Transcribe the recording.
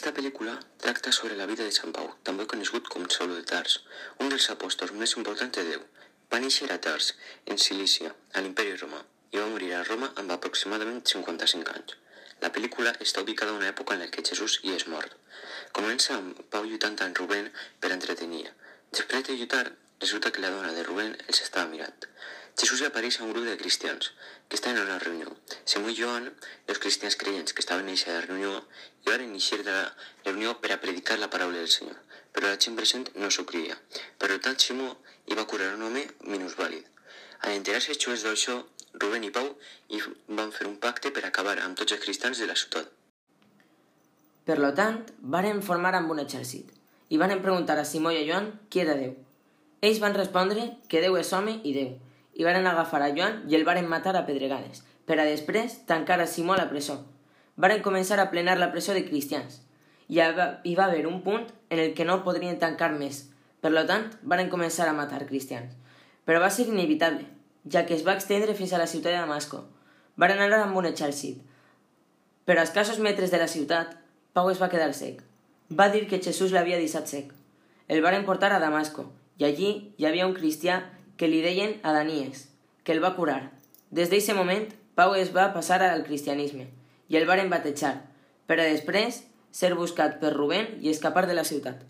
Aquesta pel·lícula tracta sobre la vida de Sant Pau, també conegut com Saulo de Tars, un dels apòstols més importants de Déu. Va néixer a Tars, en Cilícia, a l'imperi romà, i va morir a Roma amb aproximadament 55 anys. La pel·lícula està ubicada en una època en la que Jesús hi és mort. Comença amb Pau lluitant amb Rubén per entretenir. Després de lluitar, resulta que la dona de Rubén els estava mirant. Jesús apareix a un grup de cristians que estaven en una reunió. Simó i Joan, els cristians creients que estaven en aquesta reunió, i van iniciar de la reunió per a predicar la paraula del Senyor. Però la gent present no s'ho creia. Per tant, Simó hi va curar un home minusvàlid. Al enterar-se Jesús d'això, Rubén i Pau i van fer un pacte per acabar amb tots els cristians de la ciutat. Per lo tant, varen formar amb un exèrcit i van preguntar a Simó i a Joan qui era Déu. Ells van respondre que Déu és home i Déu, i varen agafar a Joan i el varen matar a pedregades, per a després tancar a Simó a la presó. Varen començar a plenar la presó de cristians. I hi va haver un punt en el que no podrien tancar més. Per lo tant, varen començar a matar cristians. Però va ser inevitable, ja que es va extendre fins a la ciutat de Damasco. Varen anar amb un exèrcit. Però a escassos metres de la ciutat, Pau es va quedar sec. Va dir que Jesús l'havia deixat sec. El varen portar a Damasco, i allí hi havia un cristià que li deien Adanies, que el va curar. Des d'aquest moment, Pau es va passar al cristianisme i el varen batejar, per a després ser buscat per Rubén i escapar de la ciutat.